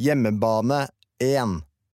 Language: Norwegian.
Hjemmebane 1.